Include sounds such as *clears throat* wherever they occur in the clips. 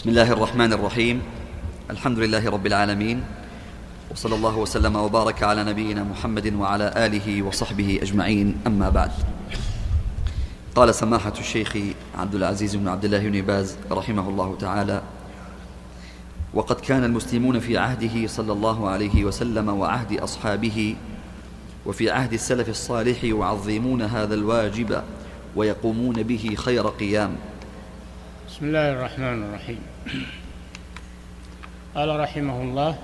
بسم الله الرحمن الرحيم. الحمد لله رب العالمين. وصلى الله وسلم وبارك على نبينا محمد وعلى آله وصحبه أجمعين. أما بعد. قال سماحة الشيخ عبد العزيز بن عبد الله بن باز رحمه الله تعالى وقد كان المسلمون في عهده صلى الله عليه وسلم وعهد أصحابه وفي عهد السلف الصالح يعظمون هذا الواجب ويقومون به خير قيام. بسم الله الرحمن الرحيم. قال رحمه الله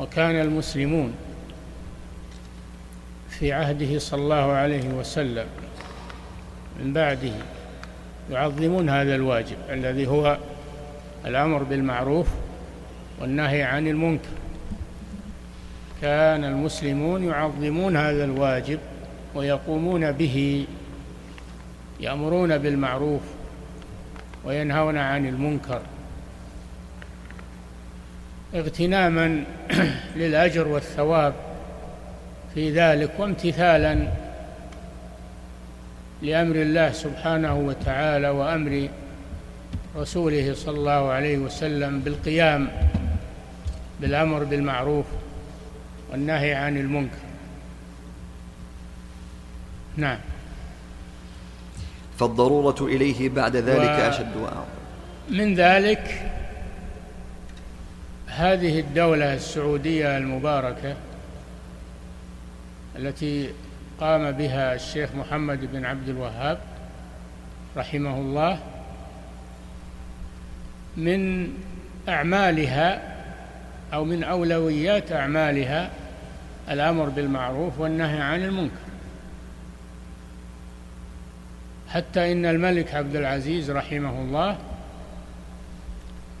وكان المسلمون في عهده صلى الله عليه وسلم من بعده يعظمون هذا الواجب الذي هو الأمر بالمعروف والنهي عن المنكر. كان المسلمون يعظمون هذا الواجب ويقومون به يأمرون بالمعروف وينهون عن المنكر. اغتناما *clears throat* للأجر والثواب في ذلك وامتثالا لأمر الله سبحانه وتعالى وأمر رسوله صلى الله عليه وسلم بالقيام بالأمر بالمعروف والنهي عن المنكر. نعم. فالضرورة إليه بعد ذلك و... أشد وأعظم. من ذلك هذه الدولة السعودية المباركة التي قام بها الشيخ محمد بن عبد الوهاب رحمه الله من أعمالها أو من أولويات أعمالها الأمر بالمعروف والنهي عن المنكر. حتى إن الملك عبد العزيز رحمه الله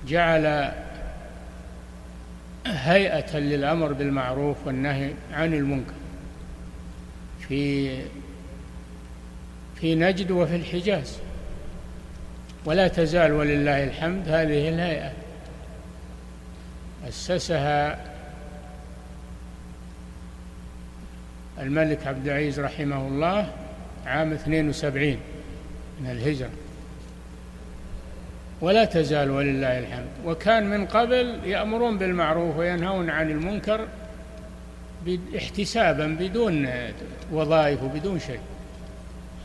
جعل هيئة للأمر بالمعروف والنهي عن المنكر. في في نجد وفي الحجاز. ولا تزال ولله الحمد هذه الهيئة. أسسها الملك عبد العزيز رحمه الله عام 72 من الهجرة. ولا تزال ولله الحمد. وكان من قبل يأمرون بالمعروف وينهون عن المنكر احتسابا بدون وظائف وبدون شيء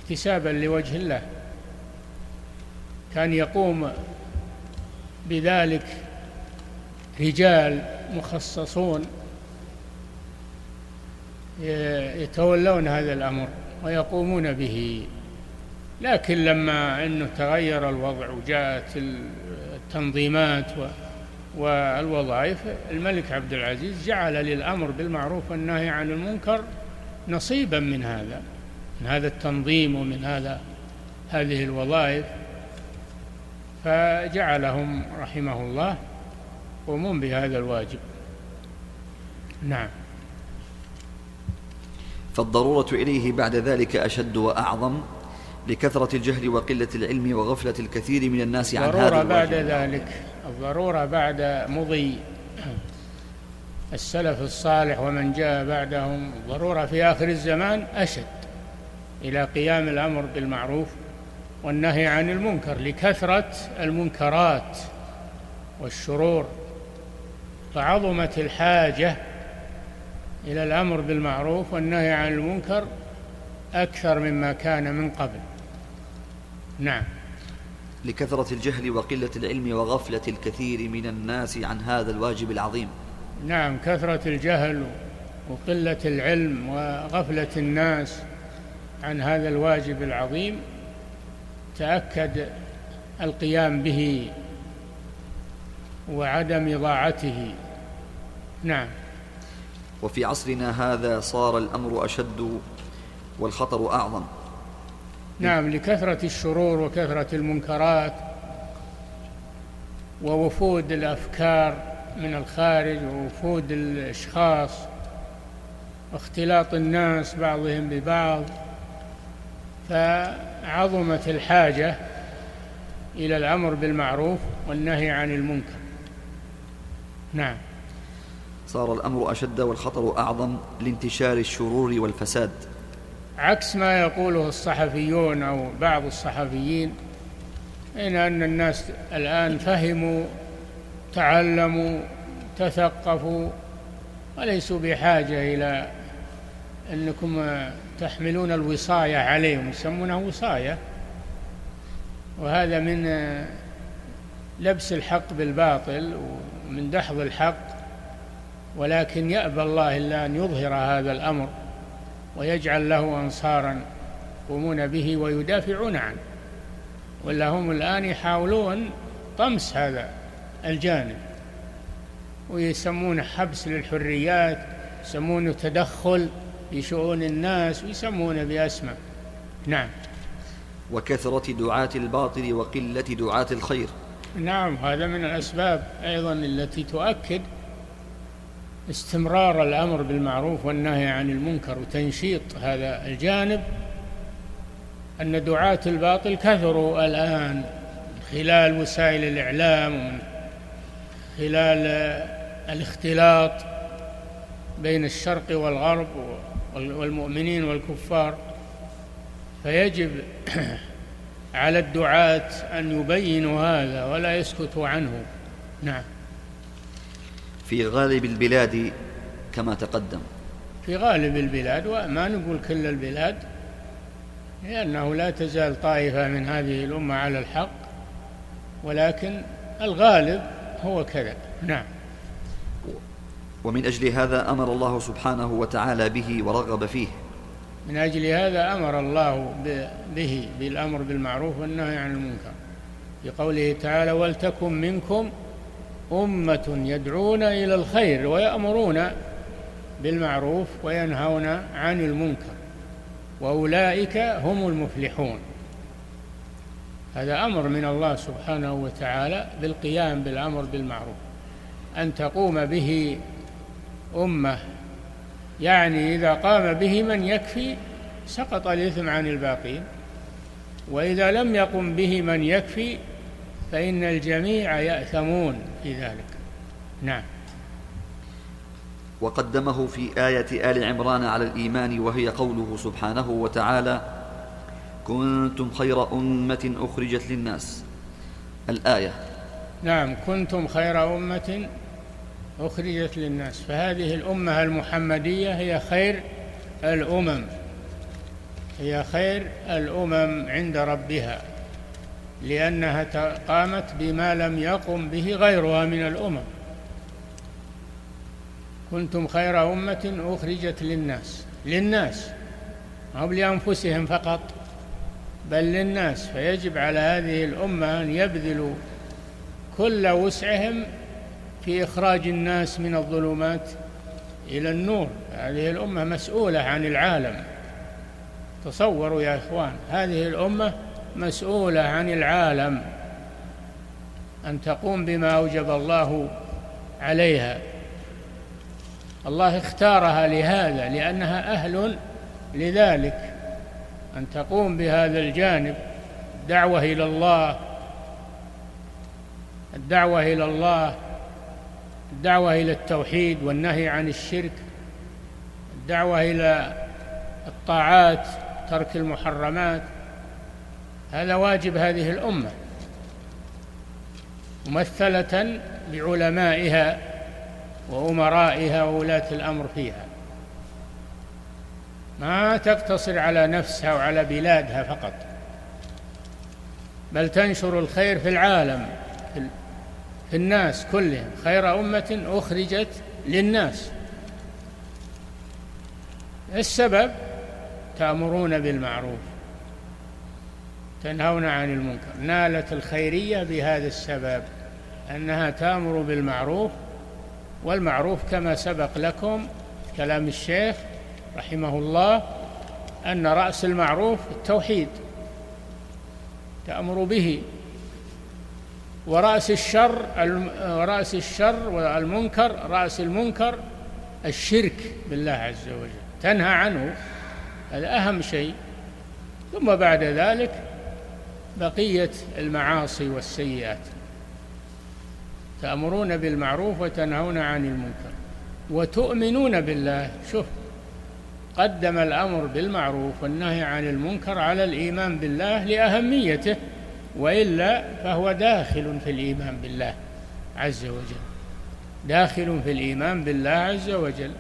احتسابا لوجه الله. كان يقوم بذلك رجال مخصصون يتولون هذا الأمر ويقومون به. لكن لما إنه تغير الوضع وجاءت التنظيمات والوظائف الملك عبد العزيز جعل للأمر بالمعروف والنهي عن المنكر نصيبا من هذا من هذا التنظيم ومن هذا هذه الوظائف. فجعلهم رحمه الله يقومون بهذا الواجب. نعم. فالضرورة إليه بعد ذلك أشد وأعظم لكثرة الجهل وقلة العلم وغفلة الكثير من الناس عن هذا الواجب بعد ذلك الضرورة بعد مضي السلف الصالح ومن جاء بعدهم الضرورة في آخر الزمان أشد إلى قيام الأمر بالمعروف والنهي عن المنكر لكثرة المنكرات والشرور. فعظمت الحاجة إلى الأمر بالمعروف والنهي عن المنكر أكثر مما كان من قبل. نعم. لكثرة الجهل وقلة العلم وغفلة الكثير من الناس عن هذا الواجب العظيم. نعم كثرة الجهل وقلة العلم وغفلة الناس عن هذا الواجب العظيم تأكد القيام به وعدم إضاعته. نعم. وفي عصرنا هذا صار الأمر أشد والخطر أعظم. نعم لكثرة الشرور وكثرة المنكرات ووفود الأفكار من الخارج ووفود الأشخاص واختلاط الناس بعضهم ببعض فعظمت الحاجة إلى الأمر بالمعروف والنهي عن المنكر. نعم. صار الأمر أشد والخطر أعظم لانتشار الشرور والفساد. عكس ما يقوله الصحفيون أو بعض الصحفيين إن أن الناس الآن فهموا تعلموا تثقفوا وليسوا بحاجة إلى أنكم تحملون الوصاية عليهم يسمونها وصاية. وهذا من لبس الحق بالباطل ومن دحض الحق ولكن يأبى الله إلا أن يظهر هذا الأمر. ويجعل له أنصارا يقومون به ويدافعون عنه. ولا هم الآن يحاولون طمس هذا الجانب. ويسمونه حبس للحريات يسمونه تدخل في شؤون الناس ويسمونه بأسماء. نعم. وكثرة دعاة الباطل وقلة دعاة الخير. نعم هذا من الأسباب أيضا التي تؤكد استمرار الأمر بالمعروف والنهي عن المنكر وتنشيط هذا الجانب أن دعاة الباطل كثروا الآن خلال وسائل الإعلام ومن خلال الاختلاط بين الشرق والغرب والمؤمنين والكفار. فيجب *clears throat* على الدعاة أن يبينوا هذا ولا يسكتوا عنه. نعم. في غالب البلاد كما تقدم. في غالب البلاد وما نقول كل البلاد لأنه لا تزال طائفة من هذه الأمة على الحق ولكن الغالب هو كذا. نعم. ومن أجل هذا أمر الله سبحانه وتعالى به ورغب فيه. من أجل هذا أمر الله به بالأمر بالمعروف والنهي عن المنكر. في قوله تعالى ولتكن منكم أمة يدعون إلى الخير ويأمرون بالمعروف وينهون عن المنكر وأولئك هم المفلحون. هذا أمر من الله سبحانه وتعالى بالقيام بالأمر بالمعروف. أن تقوم به أمة يعني إذا قام به من يكفي سقط الإثم عن الباقين وإذا لم يقم به من يكفي فإن الجميع يأثمون في ذلك. نعم. وقدمه في آية آل عمران على الإيمان وهي قوله سبحانه وتعالى كنتم خير أمة أخرجت للناس. الآية. نعم. كنتم خير أمة أخرجت للناس. فهذه الأمة المحمدية هي خير الأمم. هي خير الأمم عند ربها. لأنها قامت بما لم يقم به غيرها من الأمم. كنتم خير أمة أخرجت للناس. للناس هم لأنفسهم فقط بل للناس. فيجب على هذه الأمة أن يبذلوا كل وسعهم في إخراج الناس من الظلمات إلى النور. هذه الأمة مسؤولة عن العالم. تصوروا يا إخوان هذه الأمة مسؤولة عن العالم أن تقوم بما أوجب الله عليها. الله اختارها لهذا لأنها أهل لذلك. أن تقوم بهذا الجانب الدعوة إلى الله الدعوة إلى الله الدعوة إلى التوحيد والنهي عن الشرك الدعوة إلى الطاعات ترك المحرمات. هذا واجب هذه الأمة. ممثلة بعلمائها وأمرائها وولاة الأمر فيها. ما تقتصر على نفسها وعلى بلادها فقط. بل تنشر الخير في العالم في الناس كلهم. خير أمة أخرجت للناس. السبب تأمرون بالمعروف. تنهون عن المنكر. نالت الخيرية بهذا السبب أنها تأمر بالمعروف والمعروف كما سبق لكم كلام الشيخ رحمه الله أن رأس المعروف التوحيد تأمر به. ورأس الشر ورأس الشر والمنكر رأس المنكر الشرك بالله عز وجل تنهى عنه هذا أهم شيء. ثم بعد ذلك بقية المعاصي والسيئات. تأمرون بالمعروف وتنهون عن المنكر وتؤمنون بالله. شوف قدم الأمر بالمعروف والنهي عن المنكر على الإيمان بالله لأهميته وإلا فهو داخل في الإيمان بالله عز وجل. داخل في الإيمان بالله عز وجل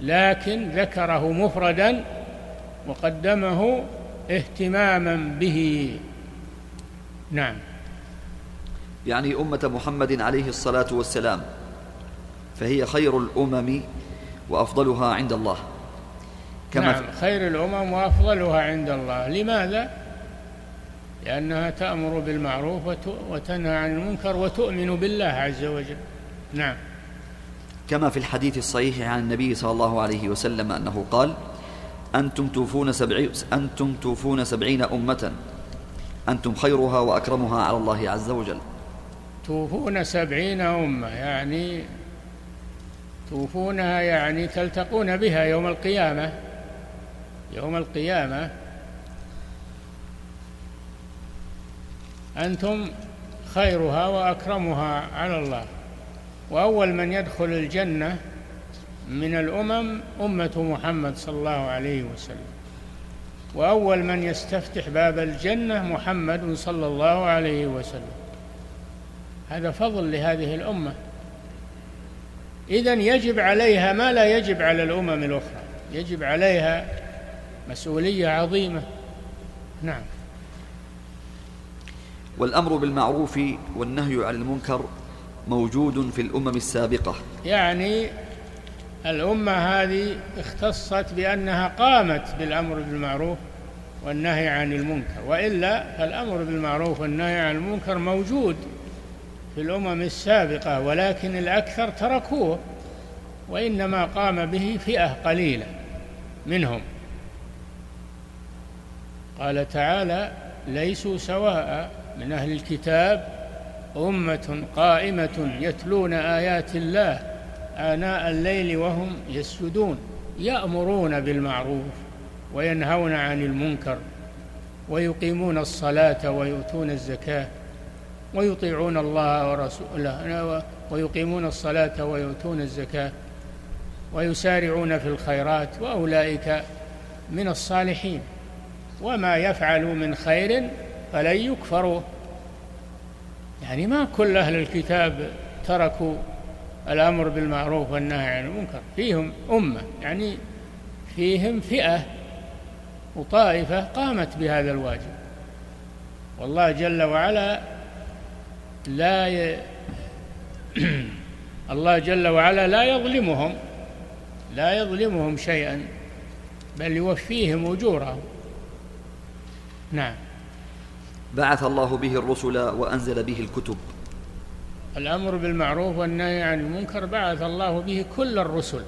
لكن ذكره مفردا وقدمه اهتماما به نعم. يعني أمة محمد عليه الصلاة والسلام فهي خير الأمم وأفضلها عند الله. كما نعم خير الأمم وأفضلها عند الله. لماذا؟ لأنها تأمر بالمعروف وتنهى عن المنكر وتؤمن بالله عز وجل. نعم. كما في الحديث الصحيح عن النبي صلى الله عليه وسلم أنه قال أنتم توفون, سبعي أنتم توفون سبعين أمة. أنتم خيرها وأكرمها على الله عز وجل. توفون سبعين أمة يعني توفونها يعني تلتقون بها يوم القيامة. يوم القيامة. أنتم خيرها وأكرمها على الله. وأول من يدخل الجنة من الأمم أمة محمد صلى الله عليه وسلم. وأول من يستفتح باب الجنة محمد صلى الله عليه وسلم. هذا فضل لهذه الأمة. إذا يجب عليها ما لا يجب على الأمم الأخرى. يجب عليها مسؤولية عظيمة. نعم. والأمر بالمعروف والنهي عن المنكر موجود في الأمم السابقة. يعني الأمة هذه اختصت بأنها قامت بالأمر بالمعروف والنهي عن المنكر وإلا فالأمر بالمعروف والنهي عن المنكر موجود في الأمم السابقة ولكن الأكثر تركوه وإنما قام به فئة قليلة منهم. قال تعالى ليسوا سواء من أهل الكتاب أمة قائمة يتلون آيات الله آناء الليل وهم يسجدون يأمرون بالمعروف. وينهون عن المنكر ويقيمون الصلاة ويؤتون الزكاة ويطيعون الله ورسوله ويقيمون الصلاة ويؤتون الزكاة ويسارعون في الخيرات وأولئك من الصالحين وما يفعلوا من خير فلن يكفروا. يعني ما كل أهل الكتاب تركوا الأمر بالمعروف والنهي عن المنكر فيهم أمة يعني فيهم فئة وطائفة قامت بهذا الواجب. والله جل وعلا لا ي... *clears throat* الله جل وعلا لا يظلمهم لا يظلمهم شيئا بل يوفيهم أجورهم. نعم. بعث الله به الرسل وأنزل به الكتب. الأمر بالمعروف والنهي عن المنكر بعث الله به كل الرسل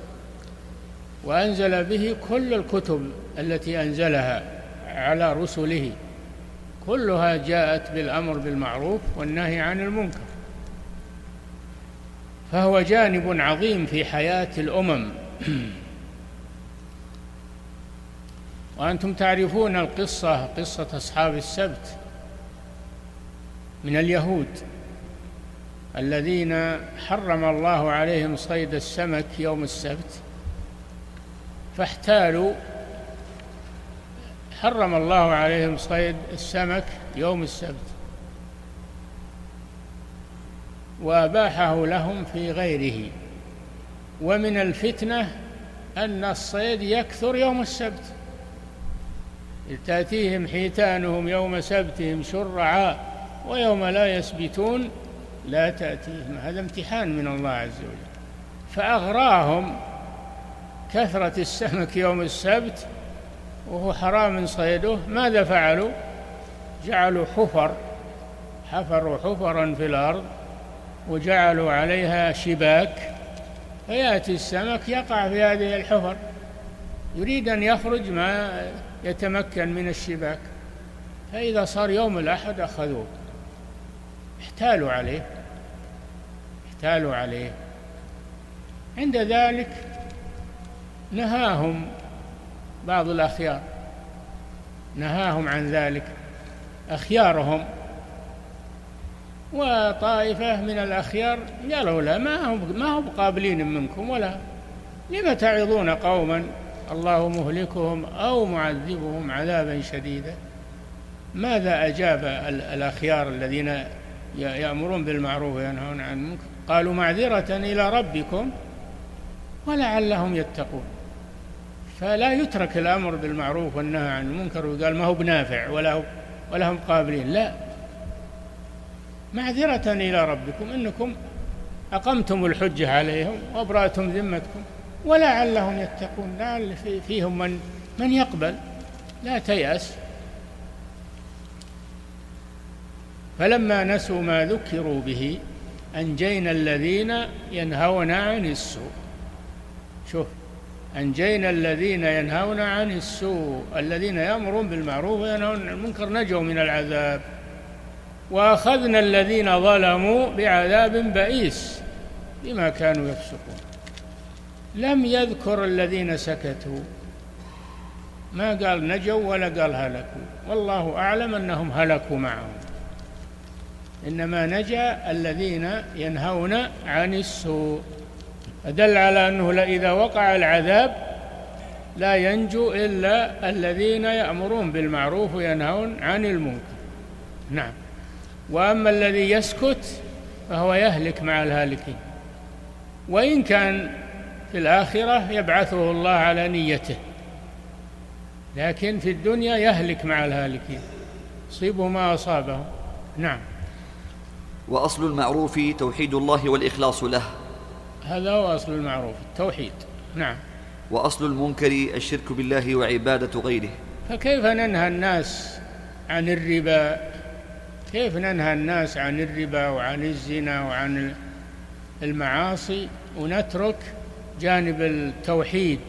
وأنزل به كل الكتب. التي أنزلها على رسله كلها جاءت بالأمر بالمعروف والنهي عن المنكر. فهو جانب عظيم في حياة الأمم. *clears throat* وأنتم تعرفون القصة قصة أصحاب السبت من اليهود الذين حرم الله عليهم صيد السمك يوم السبت فاحتالوا حرم الله عليهم صيد السمك يوم السبت. وأباحه لهم في غيره. ومن الفتنة أن الصيد يكثر يوم السبت. تأتيهم حيتانهم يوم سبتهم شرعا ويوم لا يسبتون لا تأتيهم. هذا امتحان من الله عز وجل. فأغراهم كثرة السمك يوم السبت وهو حرام صيده ماذا فعلوا؟ جعلوا حفر حفروا حفرا في الأرض وجعلوا عليها شباك فيأتي السمك يقع في هذه الحفر. يريد أن يخرج ما يتمكن من الشباك. فإذا صار يوم الأحد أخذوه. احتالوا عليه. احتالوا عليه. عند ذلك نهاهم بعض الأخيار. نهاهم عن ذلك. أخيارهم. وطائفة من الأخيار قالوا لا ما هم ما هم قابلين منكم ولا. لم تعظون قوما؟ الله مهلكهم أو معذبهم عذابا شديدا. ماذا أجاب الأخيار الذين يأمرون بالمعروف وينهون عن المنكر؟ قالوا معذرة إلى ربكم ولعلهم يتقون. فلا يترك الأمر بالمعروف والنهي عن المنكر ويقال ما هو بنافع ولا هو ولا هم قابلين. لا. معذرة إلى ربكم إنكم أقمتم الحجة عليهم وأبرأتم ذمتكم ولعلهم يتقون. لعل فيهم من من يقبل. لا تيأس. فلما نسوا ما ذكروا به أنجينا الذين ينهون عن السوء. شوف. أنجينا الذين ينهون عن السوء الذين يأمرون بالمعروف وينهون عن المنكر نجوا من العذاب. وأخذنا الذين ظلموا بعذاب بئيس بما كانوا يفسقون. لم يذكر الذين سكتوا. ما قال نجوا ولا قال هلكوا. والله أعلم أنهم هلكوا معهم. إنما نجا الذين ينهون عن السوء. فدل على أنه إذا وقع العذاب لا ينجو إلا الذين يأمرون بالمعروف وينهون عن المنكر. نعم. وأما الذي يسكت فهو يهلك مع الهالكين. وإن كان في الآخرة يبعثه الله على نيته. لكن في الدنيا يهلك مع الهالكين. يصيبه ما أصابه. نعم. وأصل المعروف توحيد الله والإخلاص له. هذا هو أصل المعروف التوحيد. نعم. وأصل المنكر الشرك بالله وعبادة غيره. فكيف ننهى الناس عن الربا؟ كيف ننهى الناس عن الربا وعن الزنا وعن المعاصي؟ ونترك جانب التوحيد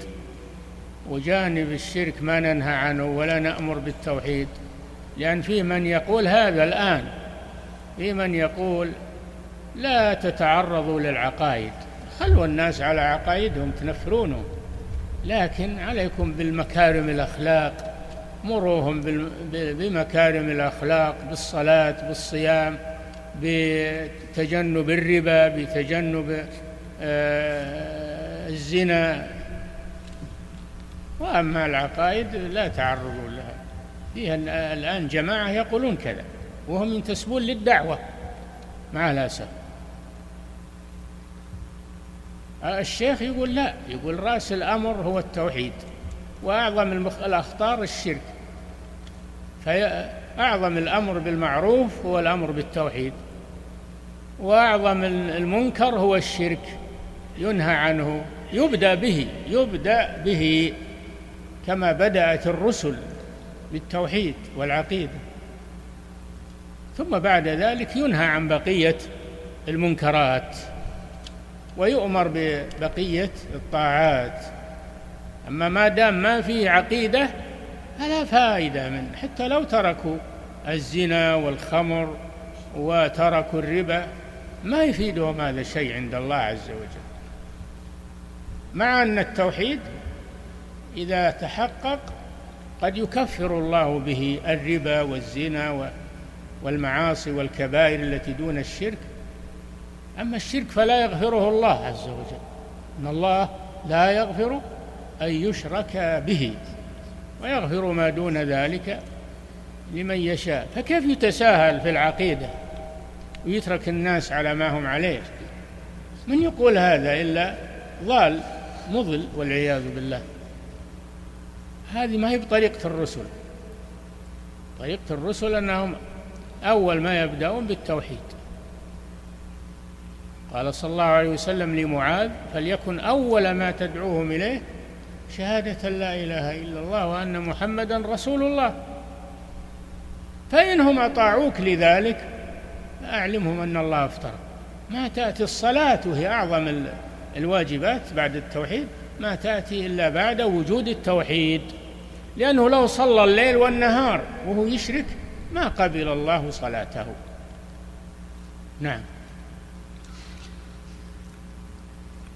وجانب الشرك ما ننهى عنه ولا نأمر بالتوحيد. لأن في من يقول هذا الآن في من يقول لا تتعرضوا للعقائد. خلوا الناس على عقائدهم تنفرونهم. لكن عليكم بالمكارم الأخلاق مروهم بمكارم الأخلاق بالصلاة بالصيام بتجنب الربا بتجنب آه، الزنا. وأما العقائد لا تعرضوا لها. فيها الآن جماعة يقولون كذا وهم ينتسبون للدعوة. مع الأسف الشيخ يقول لا يقول رأس الأمر هو التوحيد وأعظم الأخطار الشرك. فأعظم الأمر بالمعروف هو الأمر بالتوحيد وأعظم المنكر هو الشرك. ينهى عنه يبدأ به يبدأ به كما بدأت الرسل بالتوحيد والعقيدة. ثم بعد ذلك ينهى عن بقية المنكرات. ويؤمر ببقية الطاعات. أما ما دام ما فيه عقيدة فلا فائدة منه. حتى لو تركوا الزنا والخمر وتركوا الربا ما يفيدهم هذا الشيء عند الله عز وجل. مع أن التوحيد إذا تحقق قد يكفر الله به الربا والزنا والمعاصي والكبائر التي دون الشرك أما الشرك فلا يغفره الله عز وجل. إن الله لا يغفر أن يشرك به ويغفر ما دون ذلك لمن يشاء. فكيف يتساهل في العقيدة ويترك الناس على ما هم عليه؟ من يقول هذا إلا ضال مضل والعياذ بالله. هذه ما هي بطريقة الرسل. طريقة الرسل أنهم أول ما يبدأون بالتوحيد. قال صلى الله عليه وسلم لمعاذ فليكن أول ما تدعوهم إليه شهادة لا إله إلا الله وأن محمدا رسول الله. فإنهم أطاعوك لذلك فأعلمهم أن الله افترض ما تأتي الصلاة وهي أعظم الواجبات بعد التوحيد ما تأتي إلا بعد وجود التوحيد. لأنه لو صلى الليل والنهار وهو يشرك ما قبل الله صلاته. نعم.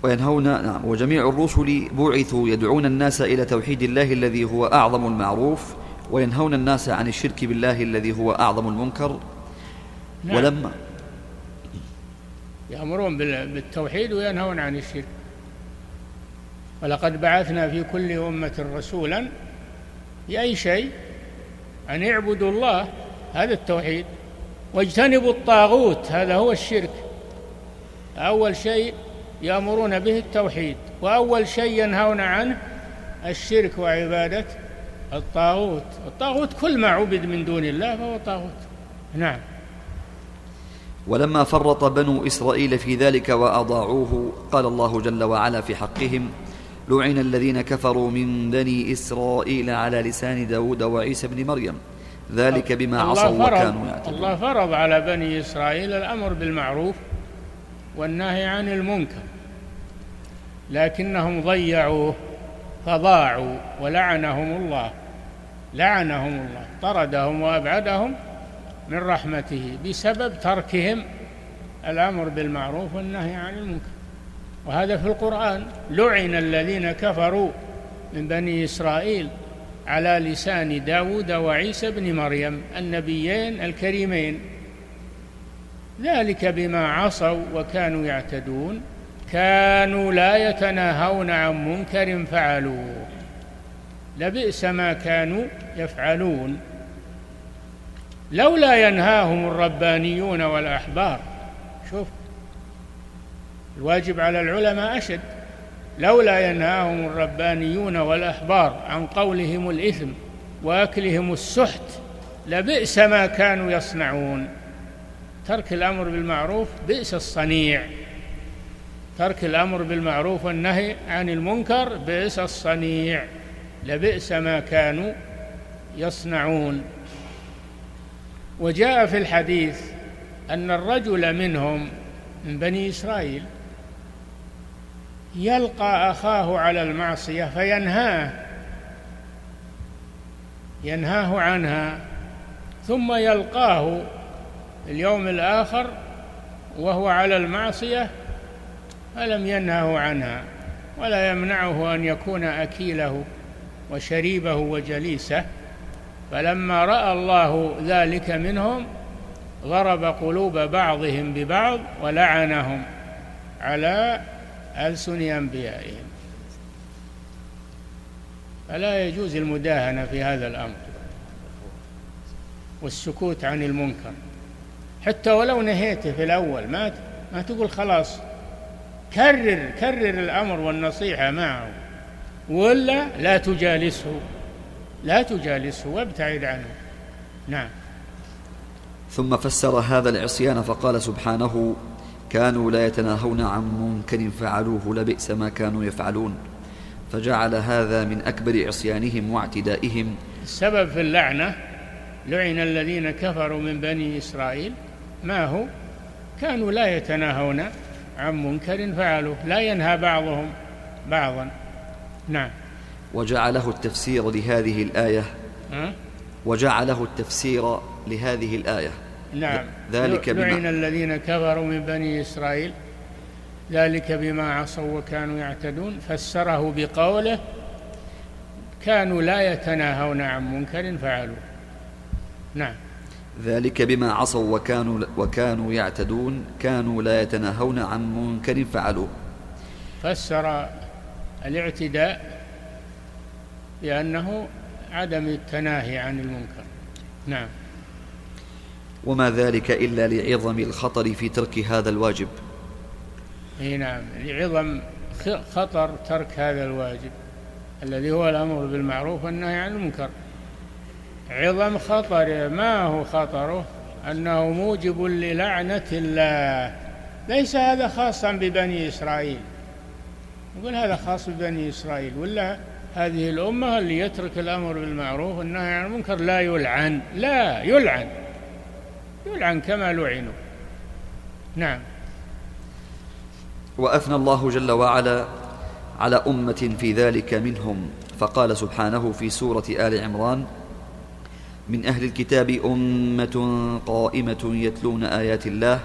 وينهون نعم وجميع الرسل بعثوا يدعون الناس إلى توحيد الله الذي هو أعظم المعروف وينهون الناس عن الشرك بالله الذي هو أعظم المنكر. نعم. ولما يأمرون بالتوحيد وينهون عن الشرك. ولقد بعثنا في كل أمة رسولا بأي شيء؟ أن اعبدوا الله هذا التوحيد. واجتنبوا الطاغوت هذا هو الشرك. أول شيء يأمرون به التوحيد وأول شيء ينهون عنه الشرك وعبادة الطاغوت. الطاغوت كل ما عبد من دون الله فهو طاغوت. نعم. ولما فرط بنو إسرائيل في ذلك وأضاعوه قال الله جل وعلا في حقهم لعن الذين كفروا من بني إسرائيل على لسان داود وعيسى بن مريم. ذلك بما عصوا وكانوا يعتدون. الله فرض على بني إسرائيل الأمر بالمعروف والنهي عن المنكر لكنهم ضيعوه فضاعوا ولعنهم الله لعنهم الله طردهم وأبعدهم من رحمته بسبب تركهم الأمر بالمعروف والنهي عن المنكر. وهذا في القرآن. لعن الذين كفروا من بني إسرائيل على لسان داود وعيسى بن مريم النبيين الكريمين. ذلك بما عصوا وكانوا يعتدون كانوا لا يتناهون عن منكر فعلوه. لبئس ما كانوا يفعلون. لولا ينهاهم الربانيون والأحبار. شوف الواجب على العلماء أشد. لولا ينهاهم الربانيون والأحبار عن قولهم الإثم وأكلهم السحت لبئس ما كانوا يصنعون. ترك الأمر بالمعروف بئس الصنيع. ترك الأمر بالمعروف والنهي عن المنكر بئس الصنيع. لبئس ما كانوا يصنعون. وجاء في الحديث أن الرجل منهم من بني إسرائيل يلقى أخاه على المعصية فينهاه ينهاه عنها ثم يلقاه اليوم الآخر وهو على المعصية فلم ينهه عنها ولا يمنعه أن يكون أكيله وشريبه وجليسه فلما رأى الله ذلك منهم ضرب قلوب بعضهم ببعض ولعنهم على ألسن أنبيائهم. فلا يجوز المداهنة في هذا الأمر والسكوت عن المنكر. حتى ولو نهيته في الأول ما ما تقول خلاص كرر كرر الأمر والنصيحة معه. ولا لا تجالسه لا تجالسه وابتعد عنه. نعم. ثم فسر هذا العصيان فقال سبحانه كانوا لا يتناهون عن منكر فعلوه لبئس ما كانوا يفعلون. فجعل هذا من أكبر عصيانهم واعتدائهم. السبب في اللعنة لعن الذين كفروا من بني إسرائيل ما هو؟ كانوا لا يتناهون عن منكر فعلوه لا ينهى بعضهم بعضا. نعم. وجعله التفسير لهذه الآية وجعله التفسير لهذه الآية. نعم. ذلك بما لعن الذين كفروا من بني إسرائيل ذلك بما عصوا وكانوا يعتدون. فسره بقوله كانوا لا يتناهون عن منكر فعلوه. نعم. ذلك بما عصوا وكانوا وكانوا يعتدون كانوا لا يتناهون عن منكر فعلوه. فسر الاعتداء بأنه عدم التناهي عن المنكر. نعم. وما ذلك إلا لعظم الخطر في ترك هذا الواجب. إي نعم لعظم خطر ترك هذا الواجب الذي هو الأمر بالمعروف والنهي عن المنكر. عظم خطر. ما هو خطره؟ أنه موجب للعنة الله. ليس هذا خاصا ببني إسرائيل. يقول هذا خاص ببني إسرائيل ولا هذه الأمة اللي يترك الأمر بالمعروف والنهي عن المنكر لا يلعن. لا يلعن. يلعن كما لعنوا. نعم. وأثنى الله جل وعلا على أمة في ذلك منهم. فقال سبحانه في سورة آل عمران من أهل الكتاب أمة قائمة يتلون آيات الله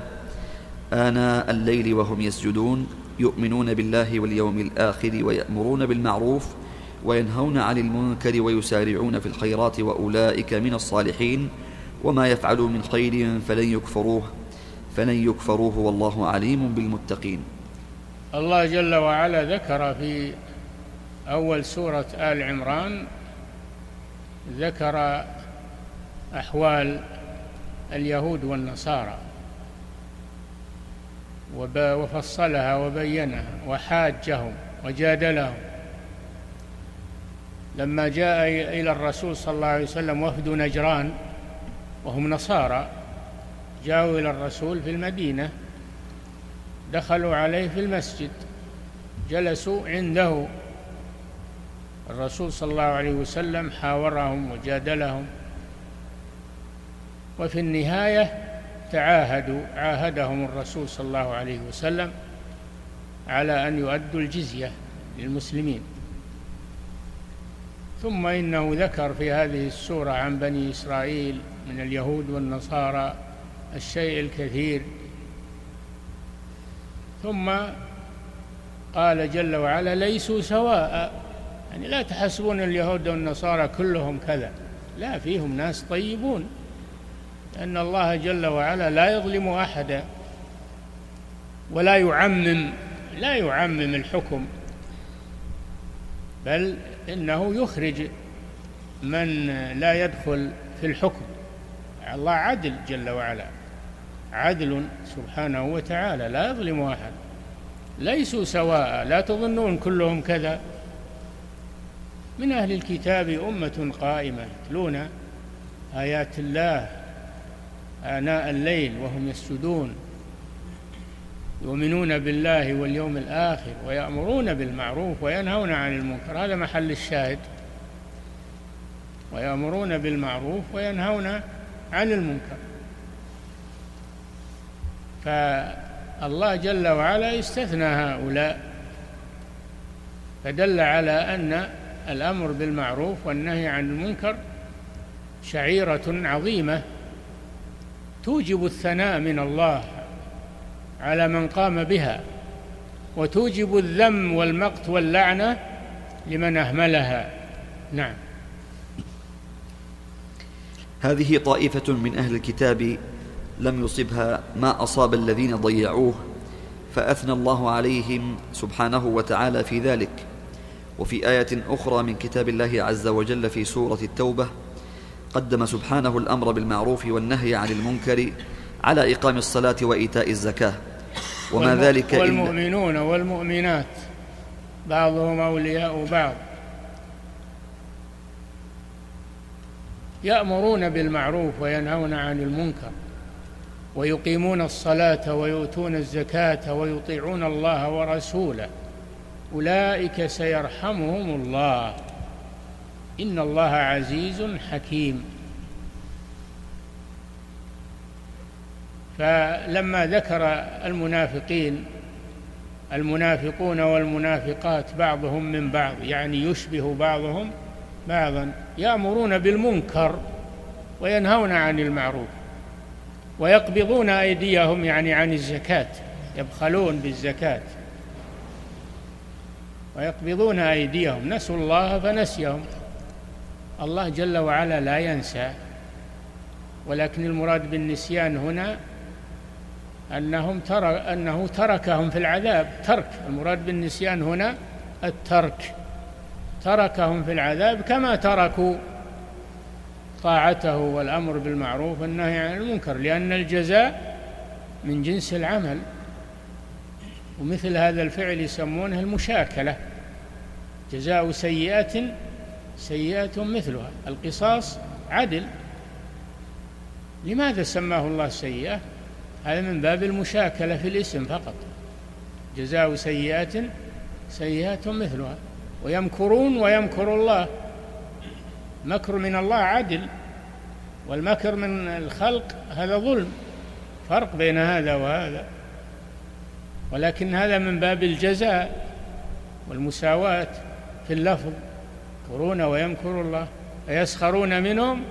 آناء الليل وهم يسجدون يؤمنون بالله واليوم الآخر ويأمرون بالمعروف وينهون عن المنكر ويسارعون في الخيرات وأولئك من الصالحين. وما يفعلوا من خير فلن يكفروه فلن يكفروه والله عليم بالمتقين. الله جل وعلا ذكر في أول سورة آل عمران ذكر أحوال اليهود والنصارى. وفصلها وبينها وحاجهم وجادلهم. لما جاء إلى الرسول صلى الله عليه وسلم وفد نجران وهم نصارى جاءوا إلى الرسول في المدينة دخلوا عليه في المسجد جلسوا عنده. الرسول صلى الله عليه وسلم حاورهم وجادلهم. وفي النهاية تعاهدوا عاهدهم الرسول صلى الله عليه وسلم على أن يؤدوا الجزية للمسلمين. ثم إنه ذكر في هذه السورة عن بني إسرائيل من اليهود والنصارى الشيء الكثير. ثم قال جل وعلا ليسوا سواء. يعني لا تحسبون اليهود والنصارى كلهم كذا. لا فيهم ناس طيبون. لأن الله جل وعلا لا يظلم أحدا ولا يعمم لا يعمم الحكم بل إنه يخرج من لا يدخل في الحكم. الله عدل جل وعلا عدل سبحانه وتعالى لا يظلم أحد. ليسوا سواء لا تظنون كلهم كذا. من أهل الكتاب أمة قائمة يتلون آيات الله آناء الليل وهم يسجدون يؤمنون بالله واليوم الآخر ويأمرون بالمعروف وينهون عن المنكر. هذا محل الشاهد. ويأمرون بالمعروف وينهون عن المنكر. فالله جل وعلا استثنى هؤلاء فدل على أن الأمر بالمعروف والنهي عن المنكر شعيرة عظيمة. توجب الثناء من الله على من قام بها وتوجب الذم والمقت واللعنة لمن أهملها. نعم. هذه طائفة من أهل الكتاب لم يصبها ما أصاب الذين ضيعوه فأثنى الله عليهم سبحانه وتعالى في ذلك. وفي آية أخرى من كتاب الله عز وجل في سورة التوبة قدم سبحانه الأمر بالمعروف والنهي عن المنكر على إقام الصلاة وإيتاء الزكاة. وما ذلك والمؤمنون والمؤمنات بعضهم أولياء بعض. يأمرون بالمعروف وينهون عن المنكر ويقيمون الصلاة ويؤتون الزكاة ويطيعون الله ورسوله. أولئك سيرحمهم الله. إن الله عزيز حكيم. فلما ذكر المنافقين المنافقون والمنافقات بعضهم من بعض يعني يشبه بعضهم بعضا يأمرون بالمنكر وينهون عن المعروف ويقبضون أيديهم يعني عن الزكاة يبخلون بالزكاة ويقبضون أيديهم نسوا الله فنسيهم. الله جل وعلا لا ينسى. ولكن المراد بالنسيان هنا أنهم ترى أنه تركهم في العذاب. ترك المراد بالنسيان هنا الترك. تركهم في العذاب كما تركوا طاعته والأمر بالمعروف والنهي عن المنكر لأن الجزاء من جنس العمل. ومثل هذا الفعل يسمونه المشاكلة جزاء سيئة سيئة مثلها. القصاص عدل. لماذا سماه الله سيئة؟ هذا من باب المشاكلة في الاسم فقط. جزاء سيئة سيئة مثلها. ويمكرون ويمكر الله. مكر من الله عدل. والمكر من الخلق هذا ظلم. فرق بين هذا وهذا. ولكن هذا من باب الجزاء والمساواة في اللفظ. يمكرون ويمكر الله. فيسخرون منهم؟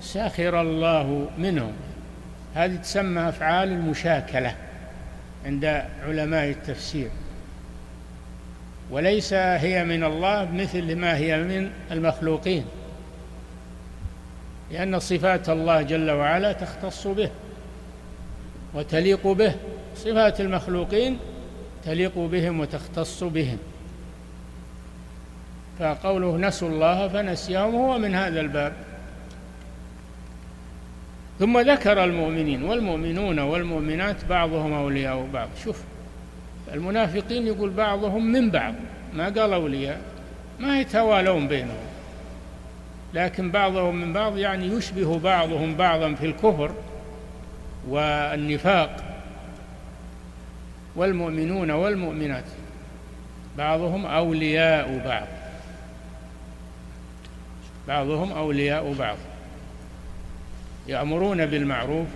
سخر الله منهم. هذه تسمى أفعال المشاكلة عند علماء التفسير. وليس هي من الله مثل ما هي من المخلوقين. لأن صفات الله جل وعلا تختص به وتليق به. صفات المخلوقين تليق بهم وتختص بهم. فقوله نسوا الله فنسيهم هو من هذا الباب. ثم ذكر المؤمنين والمؤمنون والمؤمنات بعضهم أولياء بعض. شوف المنافقين يقول بعضهم من بعض. ما قال أولياء؟ ما يتوالون بينهم. لكن بعضهم من بعض يعني يشبه بعضهم بعضا في الكفر والنفاق. والمؤمنون والمؤمنات بعضهم أولياء بعض. بعضهم أولياء بعض. يأمرون بالمعروف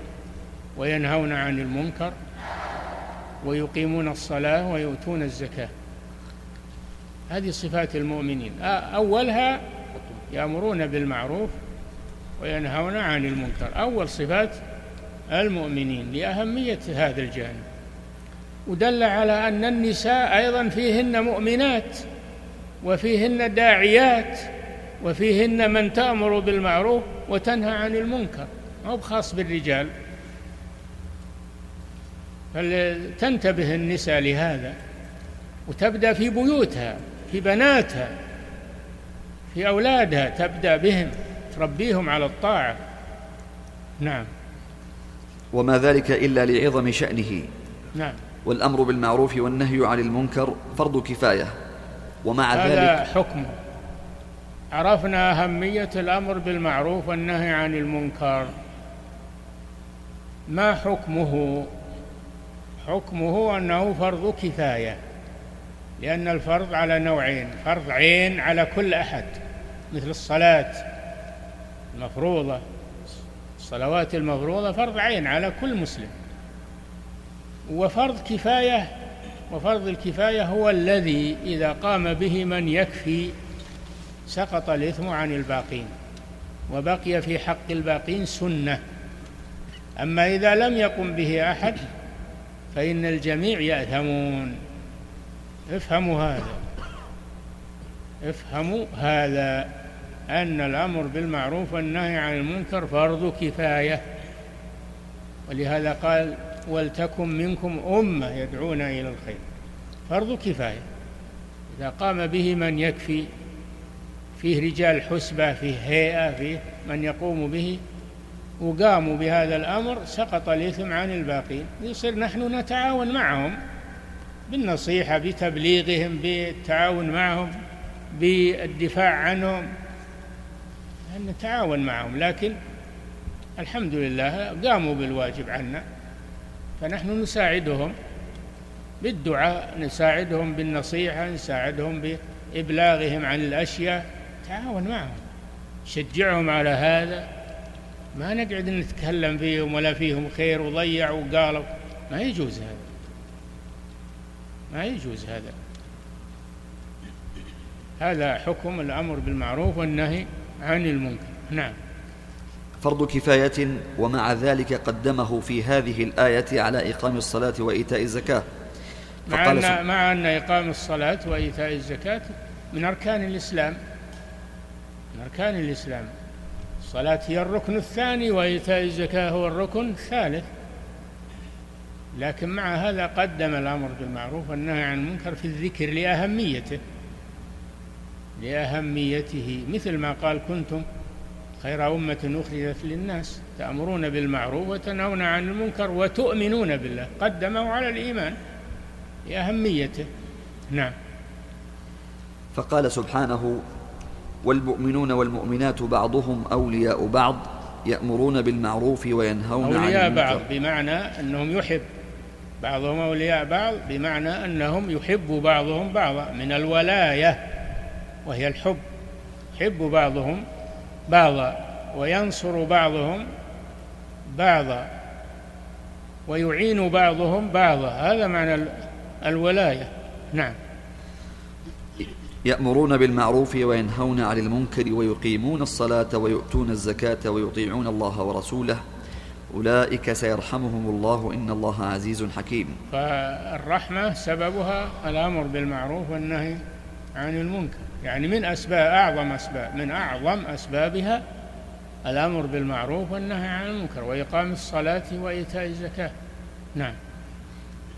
وينهون عن المنكر ويقيمون الصلاة ويؤتون الزكاة. هذه صفات المؤمنين. أولها يأمرون بالمعروف وينهون عن المنكر. أول صفات المؤمنين لأهمية هذا الجانب. ودل على أن النساء أيضا فيهن مؤمنات وفيهن داعيات وفيهن من تأمر بالمعروف وتنهى عن المنكر. ما هو خاص بالرجال. فلتنتبه النساء لهذا. وتبدأ في بيوتها في بناتها في أولادها تبدأ بهم تربيهم على الطاعة. نعم. وما ذلك إلا لعظم شأنه. نعم. والأمر بالمعروف والنهي عن المنكر فرض كفاية. ومع هذا ذلك حكمه. عرفنا أهمية الأمر بالمعروف والنهي عن المنكر. ما حكمه؟ حكمه أنه فرض كفاية لأن الفرض على نوعين فرض عين على كل أحد مثل الصلاة المفروضة الصلوات المفروضة فرض عين على كل مسلم. وفرض كفاية وفرض الكفاية هو الذي إذا قام به من يكفي سقط الإثم عن الباقين وبقي في حق الباقين سنة. أما إذا لم يقم به أحد فإن الجميع يأثمون. افهموا هذا. افهموا هذا أن الأمر بالمعروف والنهي عن المنكر فرض كفاية. ولهذا قال ولتكن منكم أمة يدعون إلى الخير فرض كفاية. إذا قام به من يكفي فيه رجال حسبة فيه هيئة فيه من يقوم به. وقاموا بهذا الأمر سقط الإثم عن الباقين. يصير نحن نتعاون معهم بالنصيحة بتبليغهم بالتعاون معهم بالدفاع عنهم. نتعاون معهم لكن الحمد لله قاموا بالواجب عنا. فنحن نساعدهم بالدعاء نساعدهم بالنصيحة نساعدهم بإبلاغهم عن الأشياء. تعاون معهم. شجعهم على هذا. ما نقعد نتكلم فيهم ولا فيهم خير وضيع وقالوا. ما يجوز هذا. ما يجوز هذا. هذا حكم الأمر بالمعروف والنهي عن المنكر. نعم. فرض كفاية ومع ذلك قدمه في هذه الآية على إقام الصلاة وإيتاء الزكاة. مع أن, مع أن إقام الصلاة وإيتاء الزكاة من أركان الإسلام. أركان الإسلام. الصلاة هي الركن الثاني وإيتاء الزكاة هو الركن الثالث. لكن مع هذا قدم الأمر بالمعروف والنهي عن المنكر في الذكر لأهميته. لأهميته. مثل ما قال كنتم خير أمة أخرجت للناس تأمرون بالمعروف وتنهون عن المنكر وتؤمنون بالله. قدمه على الإيمان لأهميته. نعم. فقال سبحانه والمؤمنون والمؤمنات بعضهم أولياء بعض يأمرون بالمعروف وينهون عن أولياء بعض بمعنى أنهم يحب. بعضهم أولياء بعض بمعنى أنهم يحب بعضهم بعضا من الولاية وهي الحب. يحب بعضهم بعضا وينصر بعضهم بعضا ويعين بعضهم بعضا. هذا معنى الولاية. نعم. يأمرون بالمعروف وينهون عن المنكر ويقيمون الصلاة ويؤتون الزكاة ويطيعون الله ورسوله. أولئك سيرحمهم الله إن الله عزيز حكيم. فالرحمة سببها الأمر بالمعروف والنهي عن المنكر. يعني من أسباب أعظم أسباب من أعظم أسبابها الأمر بالمعروف والنهي عن المنكر وإقام الصلاة وإيتاء الزكاة. نعم.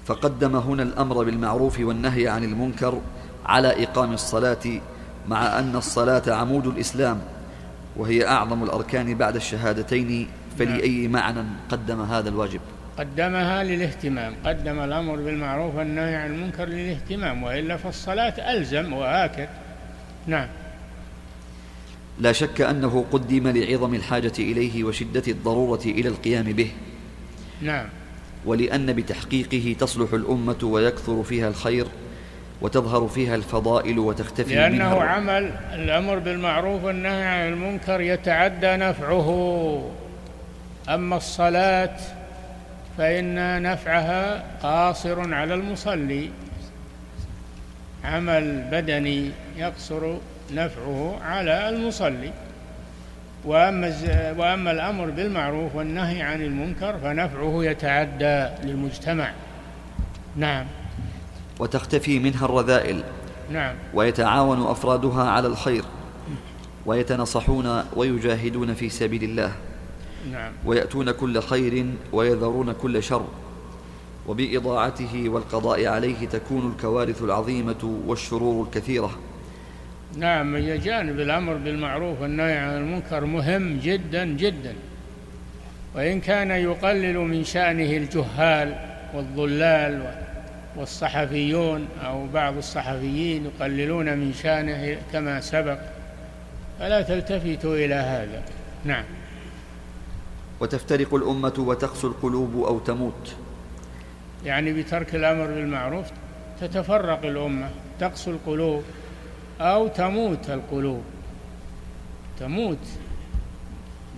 فقدم هنا الأمر بالمعروف والنهي عن المنكر على إقام الصلاة مع أن الصلاة عمود الإسلام وهي أعظم الأركان بعد الشهادتين فلأي معنى قدم هذا الواجب؟ قدمها للاهتمام قدم الأمر بالمعروف والنهي عن المنكر للاهتمام وإلا فالصلاة ألزم وآكد. نعم. لا شك أنه قدم لعظم الحاجة إليه وشدة الضرورة إلى القيام به. نعم. ولأن بتحقيقه تصلح الأمة ويكثر فيها الخير. وتظهر فيها الفضائل وتختفي لأنه منها عمل الأمر بالمعروف والنهي عن المنكر يتعدى نفعه. أما الصلاة فإن نفعها قاصر على المصلي. عمل بدني يقصر نفعه على المصلي. وأما وأما الأمر بالمعروف والنهي عن المنكر فنفعه يتعدى للمجتمع. نعم. وتختفي منها الرذائل. نعم. ويتعاون أفرادها على الخير. ويتنصحون ويجاهدون في سبيل الله. نعم. ويأتون كل خير ويذرون كل شر. وبإضاعته والقضاء عليه تكون الكوارث العظيمة والشرور الكثيرة. نعم جانب الأمر بالمعروف والنهي عن المنكر مهم جدا جدا. وإن كان يقلل من شأنه الجهال والضلال والصحفيون أو بعض الصحفيين يقللون من شأنه كما سبق. فلا تلتفتوا إلى هذا. نعم. وتفترق الأمة وتقسو القلوب أو تموت. يعني بترك الأمر بالمعروف تتفرق الأمة تقسو القلوب أو تموت القلوب. تموت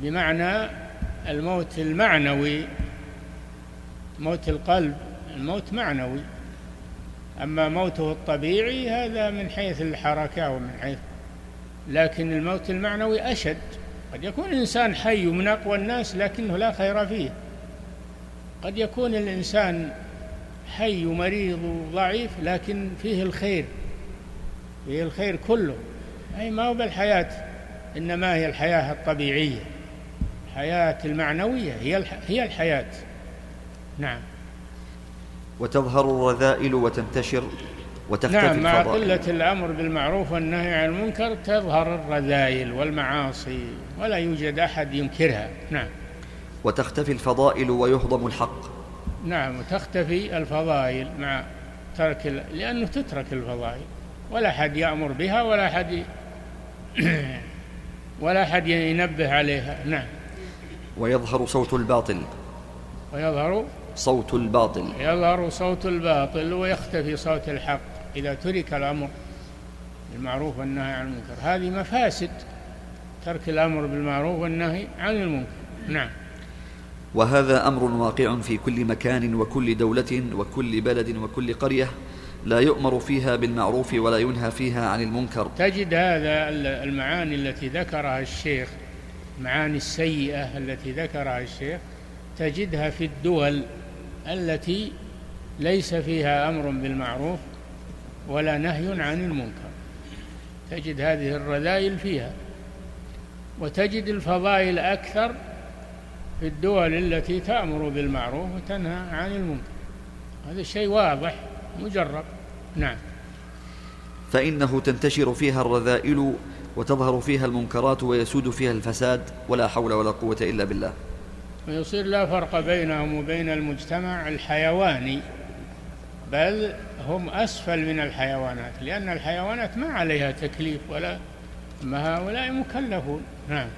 بمعنى الموت المعنوي موت القلب الموت معنوي. أما موته الطبيعي هذا من حيث الحركة ومن حيث لكن الموت المعنوي أشد. قد يكون الإنسان حي من أقوى الناس لكنه لا خير فيه. قد يكون الإنسان حي ومريض وضعيف لكن فيه الخير. فيه الخير كله. أي ما هو بالحياة إنما هي الحياة الطبيعية. الحياة المعنوية هي هي الحياة. نعم. وتظهر الرذائل وتنتشر وتختفي نعم مع قلة الأمر بالمعروف والنهي عن المنكر تظهر الرذائل والمعاصي ولا يوجد أحد ينكرها. نعم. وتختفي الفضائل ويهضم الحق. نعم وتختفي الفضائل مع ترك ال... لأنه تترك الفضائل. ولا أحد يأمر بها ولا أحد. *coughs* ولا أحد ينبه عليها. نعم. ويظهر صوت الباطل. ويظهر صوت الباطل. يظهر صوت الباطل ويختفي صوت الحق إذا ترك الأمر بالمعروف والنهي عن المنكر. هذه مفاسد ترك الأمر بالمعروف والنهي عن المنكر. نعم. وهذا أمر واقع في كل مكان وكل دولة وكل بلد وكل قرية لا يؤمر فيها بالمعروف ولا ينهى فيها عن المنكر. تجد هذا المعاني التي ذكرها الشيخ المعاني السيئة التي ذكرها الشيخ تجدها في الدول التي ليس فيها أمر بالمعروف ولا نهي عن المنكر. تجد هذه الرذائل فيها وتجد الفضائل أكثر في الدول التي تأمر بالمعروف وتنهى عن المنكر. هذا شيء واضح مجرب. نعم. فإنه تنتشر فيها الرذائل وتظهر فيها المنكرات ويسود فيها الفساد ولا حول ولا قوة إلا بالله. ويصير لا فرق بينهم وبين المجتمع الحيواني بل هم أسفل من الحيوانات لأن الحيوانات ما عليها تكليف ولا أما هؤلاء مكلفون. نعم.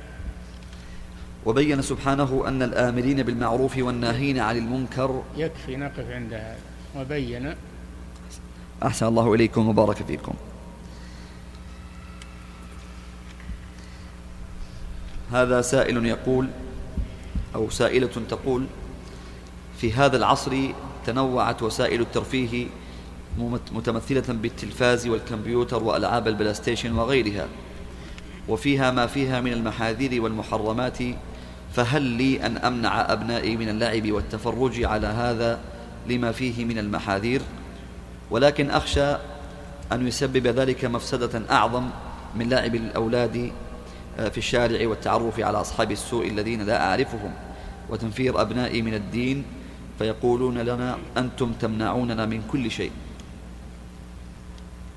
وبين سبحانه أن الآمرين بالمعروف والناهين عن المنكر. يكفي نقف عند هذا. وبين. أحسن الله إليكم وبارك فيكم. هذا سائل يقول أو سائلة تقول في هذا العصر تنوعت وسائل الترفيه متمثلة بالتلفاز والكمبيوتر وألعاب البلايستيشن وغيرها وفيها ما فيها من المحاذير والمحرمات فهل لي أن أمنع أبنائي من اللعب والتفرج على هذا لما فيه من المحاذير؟ ولكن أخشى أن يسبب ذلك مفسدة أعظم من لعب الأولاد في الشارع والتعرف على أصحاب السوء الذين لا أعرفهم. وتنفير أبنائي من الدين فيقولون لنا أنتم تمنعوننا من كل شيء.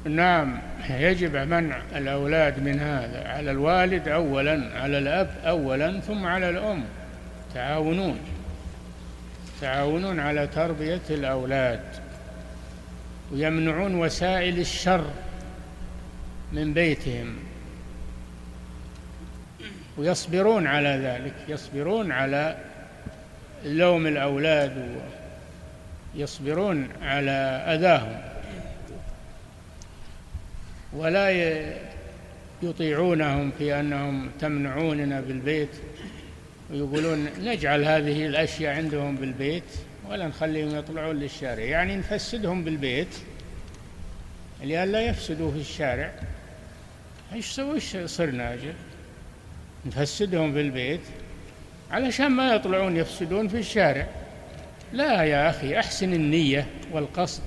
نعم يجب منع الأولاد من هذا. على الوالد أولا على الأب أولا ثم على الأم. تعاونون. تعاونون على تربية الأولاد. ويمنعون وسائل الشر من بيتهم. ويصبرون على ذلك. يصبرون على لوم الأولاد ويصبرون على أذاهم ولا يطيعونهم في أنهم تمنعوننا بالبيت ويقولون نجعل هذه الأشياء عندهم بالبيت ولا نخليهم يطلعون للشارع. يعني نفسدهم بالبيت. لئلا يفسدوا في الشارع. إيش سوي صرنا؟ نفسدهم في البيت علشان ما يطلعون يفسدون في الشارع. لا يا أخي أحسن النية والقصد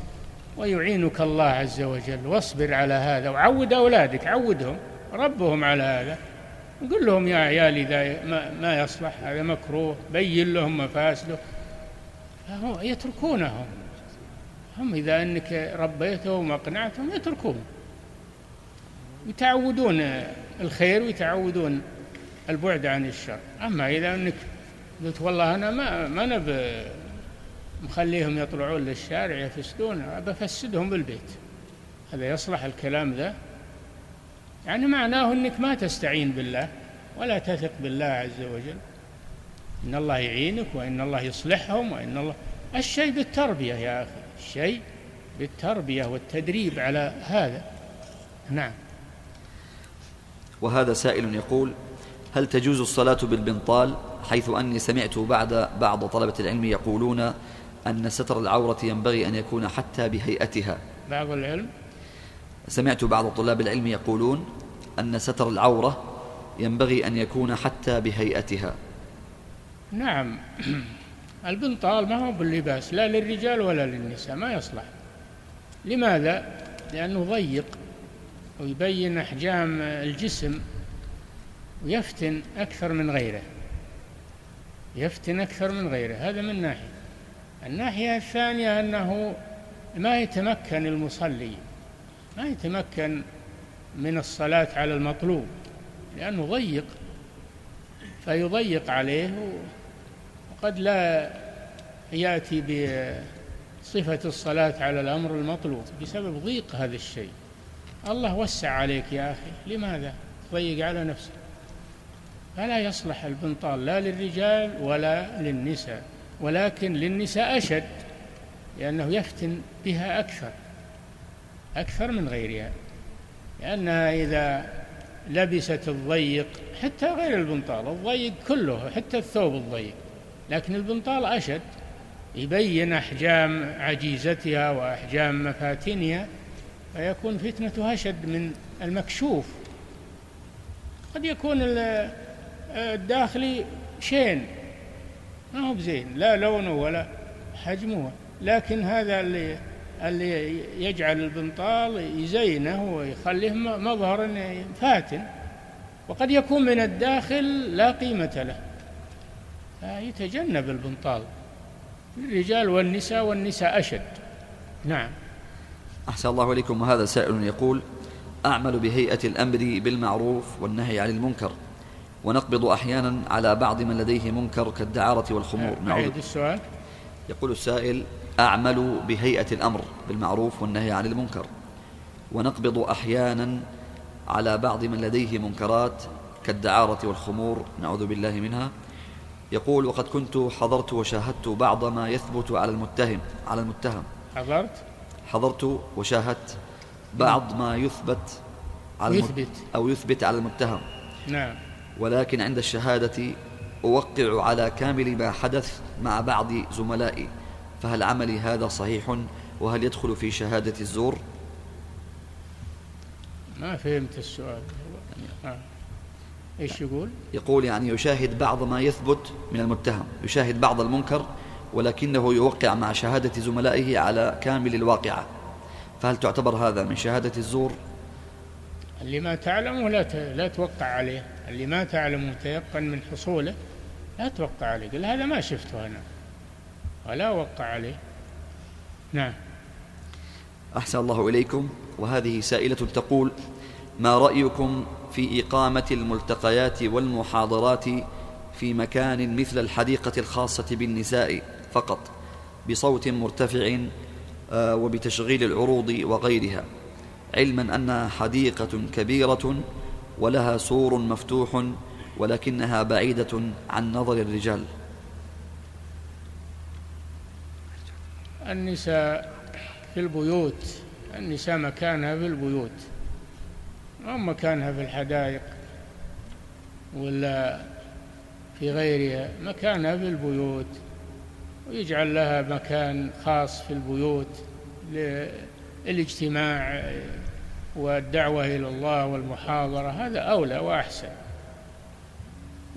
ويعينك الله عز وجل. واصبر على هذا وعود أولادك عودهم ربهم على هذا. قل لهم يا عيال إذا ما يصلح هذا مكروه بين لهم مفاسده يتركونهم. هم إذا أنك ربيتهم وأقنعتهم يتركون يتعودون الخير ويتعودون البعد عن الشر. أما إذا أنك قلت والله أنا ما ما نب مخليهم يطلعون للشارع يفسدون بفسدهم بالبيت. هذا يصلح الكلام ذا. يعني معناه إنك ما تستعين بالله ولا تثق بالله عز وجل. إن الله يعينك وإن الله يصلحهم وإن الله الشيء بالتربية يا أخي. الشيء بالتربية والتدريب على هذا. نعم. وهذا سائل يقول هل تجوز الصلاة بالبنطال حيث أني سمعت بعد بعض طلبة العلم يقولون أن ستر العورة ينبغي أن يكون حتى بهيئتها؟ بعض العلم؟ سمعت بعض طلاب العلم يقولون أن ستر العورة ينبغي أن يكون حتى بهيئتها. نعم. البنطال ما هو باللباس لا للرجال ولا للنساء ما يصلح. لماذا؟ لأنه ضيق ويبين أحجام الجسم. ويفتن أكثر من غيره. يفتن أكثر من غيره. هذا من ناحية. الناحية الثانية أنه ما يتمكن المصلي ما يتمكن من الصلاة على المطلوب لأنه ضيق. فيضيق عليه وقد لا يأتي بصفة الصلاة على الأمر المطلوب بسبب ضيق هذا الشيء. الله وسع عليك يا أخي. لماذا؟ تضيق على نفسك. فلا يصلح البنطال لا للرجال ولا للنساء ولكن للنساء أشد لأنه يفتن بها أكثر أكثر من غيرها لأنها إذا لبست الضيق حتى غير البنطال الضيق كله حتى الثوب الضيق لكن البنطال أشد يبين أحجام عجيزتها وأحجام مفاتنها فيكون فتنته أشد من المكشوف. قد يكون الداخلي شين. ما هو بزين لا لونه ولا حجمه لكن هذا اللي اللي يجعل البنطال يزينه ويخليه مظهر فاتن وقد يكون من الداخل لا قيمة له. فيتجنب البنطال. الرجال والنساء والنساء أشد. نعم. أحسن الله إليكم. وهذا سائل يقول أعمل بهيئة الأمر بالمعروف والنهي عن المنكر. ونقبض أحيانا على بعض من لديه منكر كالدعارة والخمور. نعم السؤال. يقول السائل أعمل بهيئة الأمر بالمعروف والنهي عن المنكر. ونقبض أحيانا على بعض من لديه منكرات كالدعارة والخمور. نعوذ بالله منها. يقول وقد كنت حضرت وشاهدت بعض ما يثبت على المتهم. على المتهم. حضرت؟ حضرت وشاهدت بعض ما يثبت على يثبت. أو يثبت على المتهم. نعم. ولكن عند الشهادة أوقع على كامل ما حدث مع بعض زملائي. فهل عملي هذا صحيح؟ وهل يدخل في شهادة الزور؟ ما فهمت السؤال. آه. إيش يقول؟ يقول يعني يشاهد بعض ما يثبت من المتهم يشاهد بعض المنكر ولكنه يوقع مع شهادة زملائه على كامل الواقعة. فهل تعتبر هذا من شهادة الزور؟ اللي ما تعلمه لا لا توقع عليه. اللي ما تعلمه تيقن من حصوله لا توقع عليه. قل هذا ما شفته أنا. ولا وقع عليه. نعم. أحسن الله إليكم. وهذه سائلة تقول ما رأيكم في إقامة الملتقيات والمحاضرات في مكان مثل الحديقة الخاصة بالنساء فقط بصوت مرتفع آه، وبتشغيل العروض وغيرها؟ علما أنها حديقة كبيرة ولها سور مفتوح ولكنها بعيدة عن نظر الرجال. النساء في البيوت النساء مكانها في البيوت. أو مكانها في الحدائق ولا في غيرها؟ مكانها في البيوت. ويجعل لها مكان خاص في البيوت للاجتماع والدعوة إلى الله والمحاضرة هذا أولى وأحسن.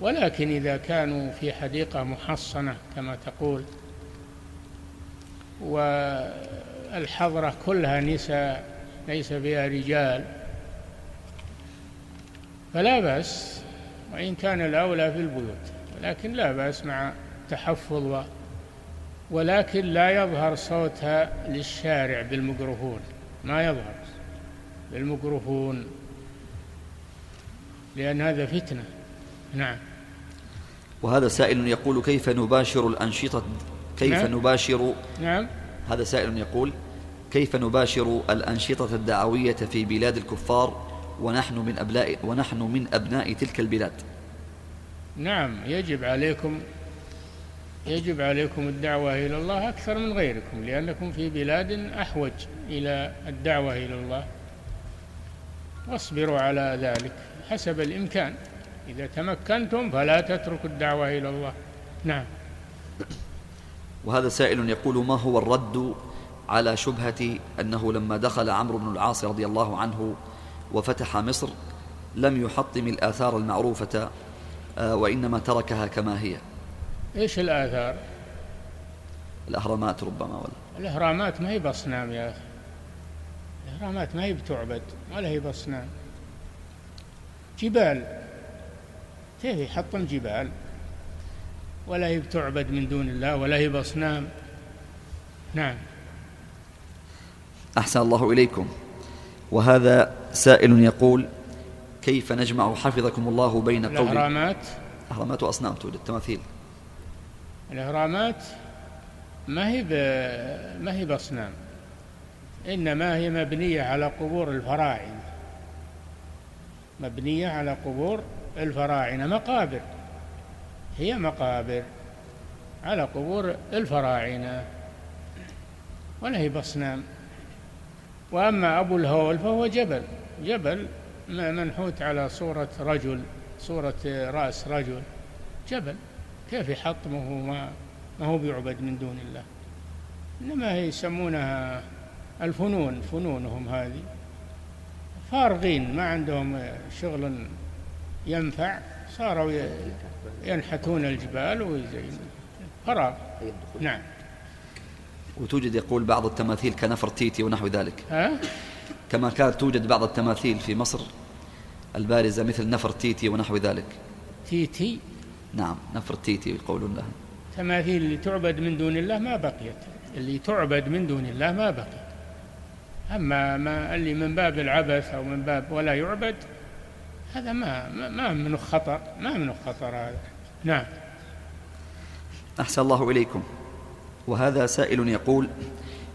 ولكن إذا كانوا في حديقة محصنة كما تقول والحضرة كلها نساء ليس فيها رجال فلا بأس وإن كان الأولى في البيوت ولكن لا بأس مع تحفظ ولكن لا يظهر صوتها للشارع بالميكروفون. ما يظهر بالميكروفون. لأن هذا فتنة. نعم. وهذا سائل يقول كيف نباشر الأنشطة؟ كيف نعم؟ نباشر؟ نعم. هذا سائل يقول كيف نباشر الأنشطة الدعوية في بلاد الكفار ونحن من أبناء ونحن من أبناء تلك البلاد؟ نعم يجب عليكم يجب عليكم الدعوة إلى الله أكثر من غيركم لأنكم في بلاد أحوج إلى الدعوة إلى الله. واصبروا على ذلك حسب الإمكان. إذا تمكنتم فلا تتركوا الدعوة إلى الله. نعم. وهذا سائل يقول ما هو الرد على شبهة أنه لما دخل عمرو بن العاص رضي الله عنه وفتح مصر لم يحطم الآثار المعروفة آه، وإنما تركها كما هي. إيش الآثار؟ الأهرامات ربما ولا. الأهرامات ما هي بأصنام يا أخي. الأهرامات ما هي بتعبد ولا هي بأصنام جبال. كيف يحطم جبال؟ ولا هي بتعبد من دون الله ولا هي بأصنام نعم. أحسن الله إليكم. وهذا سائل يقول كيف نجمع حفظكم الله بين قول الأهرامات؟ أهرامات وأصنام توجد تماثيل الإهرامات ما هي ما هي بأصنام إنما هي مبنية على قبور الفراعنة. مبنية على قبور الفراعنة مقابر. هي مقابر على قبور الفراعنة ولا هي بأصنام. وأما أبو الهول فهو جبل جبل منحوت على صورة رجل صورة رأس رجل جبل. كيف يحطمه ما ما هو بيعبد من دون الله. إنما يسمونها الفنون فنونهم هذه. فارغين ما عندهم شغل ينفع. صاروا ينحتون الجبال ويزينون فراغ. نعم. وتوجد يقول بعض التماثيل كنفر تيتي ونحو ذلك. ها؟ كما كانت توجد بعض التماثيل في مصر البارزة مثل نفر تيتي ونحو ذلك. تيتي؟ نعم نفر تيتي يقولون لها تماثيل اللي تعبد من دون الله ما بقيت. اللي تعبد من دون الله ما بقيت. أما ما اللي من باب العبث أو من باب ولا يعبد هذا ما ما منه خطر ما منه خطر هذا. نعم. أحسن الله إليكم. وهذا سائل يقول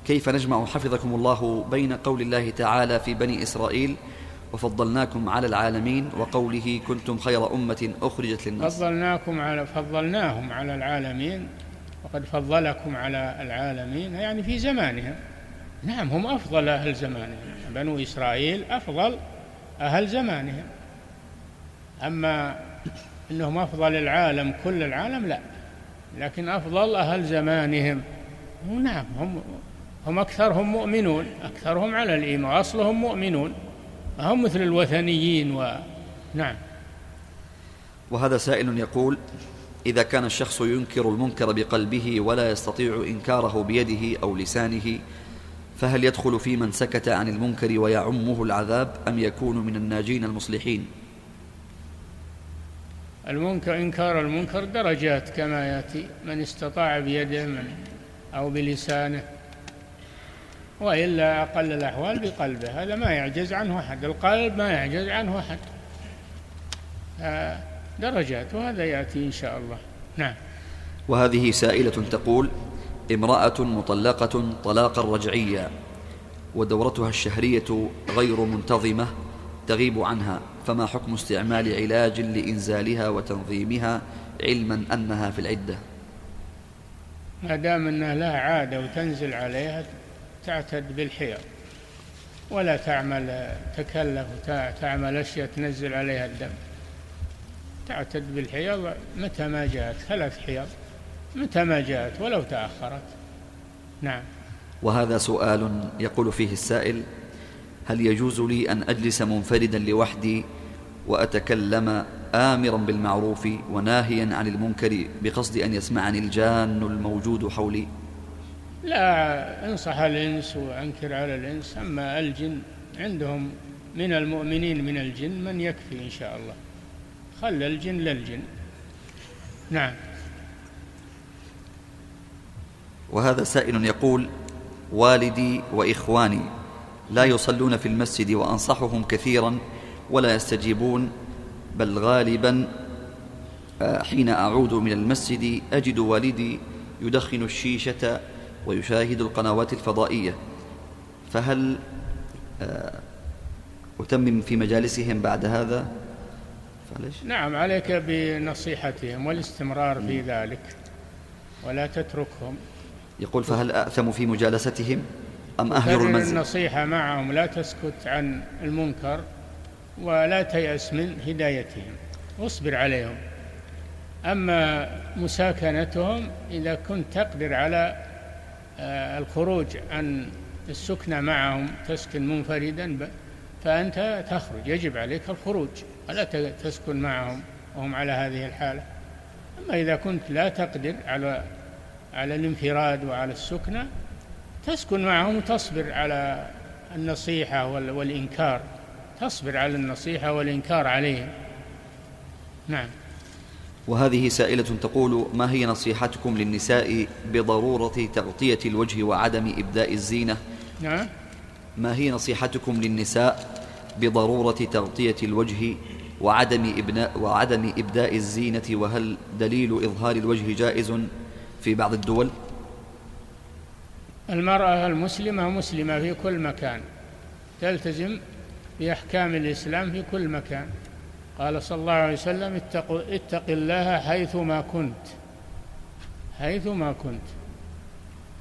كيف نجمع حفظكم الله بين قول الله تعالى في بني إسرائيل وفضلناكم على العالمين وقوله كنتم خير أمة أخرجت للناس. فضلناكم على فضلناهم على العالمين وقد فضلكم على العالمين يعني في زمانهم. نعم هم أفضل أهل زمانهم. بنو إسرائيل أفضل أهل زمانهم. أما أنهم أفضل العالم كل العالم لا. لكن أفضل أهل زمانهم نعم هم هم أكثرهم مؤمنون. أكثرهم على الإيمان أصلهم مؤمنون. هم مثل الوثنيين و نعم. وهذا سائل يقول إذا كان الشخص ينكر المنكر بقلبه ولا يستطيع إنكاره بيده أو لسانه فهل يدخل في من سكت عن المنكر ويعمه العذاب أم يكون من الناجين المصلحين؟ المنكر إنكار المنكر درجات كما يأتي من استطاع بيده من أو بلسانه. وإلا أقل الأحوال بقلبه. هذا ما يعجز عنه أحد. القلب ما يعجز عنه أحد. درجات وهذا يأتي إن شاء الله. نعم. وهذه سائلة تقول امرأة مطلقة طلاقا رجعيا ودورتها الشهرية غير منتظمة تغيب عنها فما حكم استعمال علاج لإنزالها وتنظيمها علما أنها في العدة؟ ما دام أنها لها عادة وتنزل عليها تعتد بالحيض ولا تعمل تكلف تعمل أشياء تنزل عليها الدم. تعتد بالحيض متى ما جاءت؟ ثلاث حيض. متى ما جاءت؟ ولو تأخرت. نعم. وهذا سؤال يقول فيه السائل هل يجوز لي أن أجلس منفردا لوحدي وأتكلم آمرا بالمعروف وناهيا عن المنكر بقصد أن يسمعني الجان الموجود حولي؟ لا انصح الإنس وأنكر على الإنس أما الجن عندهم من المؤمنين من الجن من يكفي إن شاء الله. خل الجن للجن. نعم. وهذا سائل يقول والدي وإخواني لا يصلون في المسجد وأنصحهم كثيرا ولا يستجيبون بل غالبا آه، حين أعود من المسجد أجد والدي يدخن الشيشة ويشاهد القنوات الفضائية. فهل آه، أتمم في مجالسهم بعد هذا؟ فليش؟ نعم عليك بنصيحتهم والاستمرار في ذلك ولا تتركهم. يقول فهل أأثم في مجالستهم؟ أم أهجر المنزل؟ النصيحة معهم لا تسكت عن المنكر ولا تيأس من هدايتهم. واصبر عليهم. أما مساكنتهم إذا كنت تقدر على الخروج عن السكنة معهم تسكن منفردا فأنت تخرج يجب عليك الخروج ولا تسكن معهم وهم على هذه الحالة. أما إذا كنت لا تقدر على على الانفراد وعلى السكنة تسكن معهم وتصبر على النصيحة والإنكار تصبر على النصيحة والإنكار عليهم. نعم. وهذه سائلة تقول ما هي نصيحتكم للنساء بضرورة تغطية الوجه وعدم إبداء الزينة؟ نعم. ما هي نصيحتكم للنساء بضرورة تغطية الوجه وعدم إبناء وعدم إبداء الزينة؟ وهل دليل إظهار الوجه جائز في بعض الدول؟ المرأة المسلمة مسلمة في كل مكان تلتزم بأحكام الإسلام في كل مكان. قال صلى الله عليه وسلم اتق, اتق الله حيثما كنت حيثما كنت.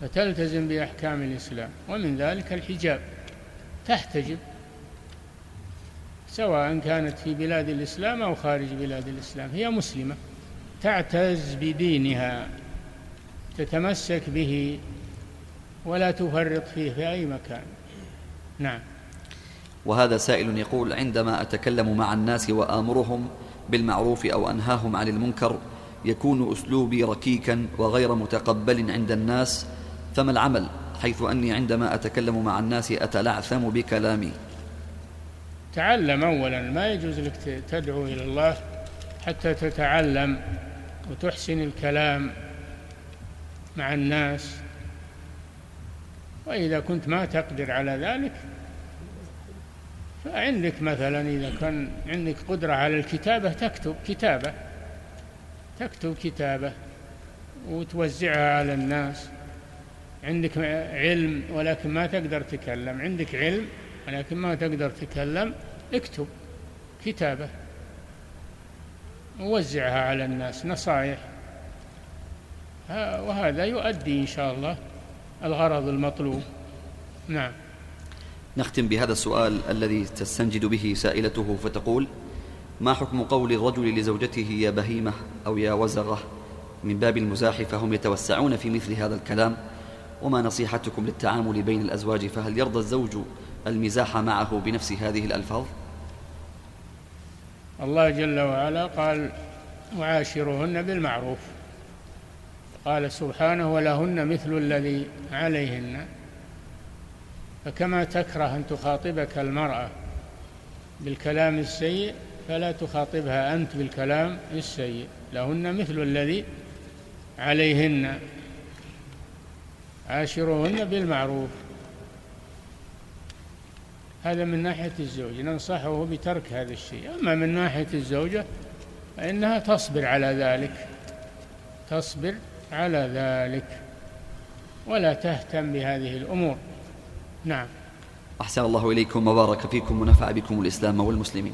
فتلتزم بأحكام الإسلام ومن ذلك الحجاب. تحتجب سواء كانت في بلاد الإسلام أو خارج بلاد الإسلام. هي مسلمة. تعتز بدينها تتمسك به ولا تفرط فيه في أي مكان. نعم. وهذا سائل يقول عندما أتكلم مع الناس وآمرهم بالمعروف أو أنهاهم عن المنكر يكون أسلوبي ركيكا وغير متقبل عند الناس فما العمل؟ حيث أني عندما أتكلم مع الناس أتلعثم بكلامي. تعلم أولا ما يجوز لك تدعو إلى الله حتى تتعلم وتحسن الكلام مع الناس. وإذا كنت ما تقدر على ذلك فعندك مثلا إذا كان عندك قدرة على الكتابة تكتب كتابة تكتب كتابة وتوزعها على الناس. عندك علم ولكن ما تقدر تتكلم عندك علم ولكن ما تقدر تتكلم اكتب كتابة ووزعها على الناس نصائح. وهذا يؤدي إن شاء الله الغرض المطلوب. نعم. نختم بهذا السؤال الذي تستنجد به سائلته فتقول ما حكم قول الرجل لزوجته يا بهيمة أو يا وزغة؟ من باب المزاح فهم يتوسعون في مثل هذا الكلام وما نصيحتكم للتعامل بين الأزواج؟ فهل يرضى الزوج المزاح معه بنفس هذه الألفاظ؟ الله جل وعلا قال وعاشرهن بالمعروف. قال سبحانه ولهن مثل الذي عليهن. فكما تكره أن تخاطبك المرأة بالكلام السيء فلا تخاطبها أنت بالكلام السيء. لهن مثل الذي عليهن. عاشروهن بالمعروف. هذا من ناحية الزوج. ننصحه بترك هذا الشيء. أما من ناحية الزوجة فإنها تصبر على ذلك. تصبر على ذلك. ولا تهتم بهذه الأمور. نعم. أحسن الله إليكم وبارك فيكم ونفع بكم الإسلام والمسلمين.